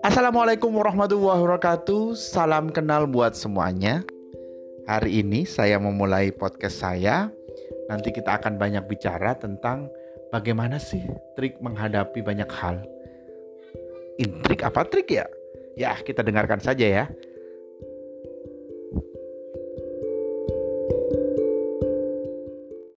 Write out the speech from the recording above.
Assalamualaikum warahmatullahi wabarakatuh. Salam kenal buat semuanya. Hari ini saya memulai podcast saya. Nanti kita akan banyak bicara tentang bagaimana sih trik menghadapi banyak hal. Intrik apa trik ya? Ya, kita dengarkan saja ya.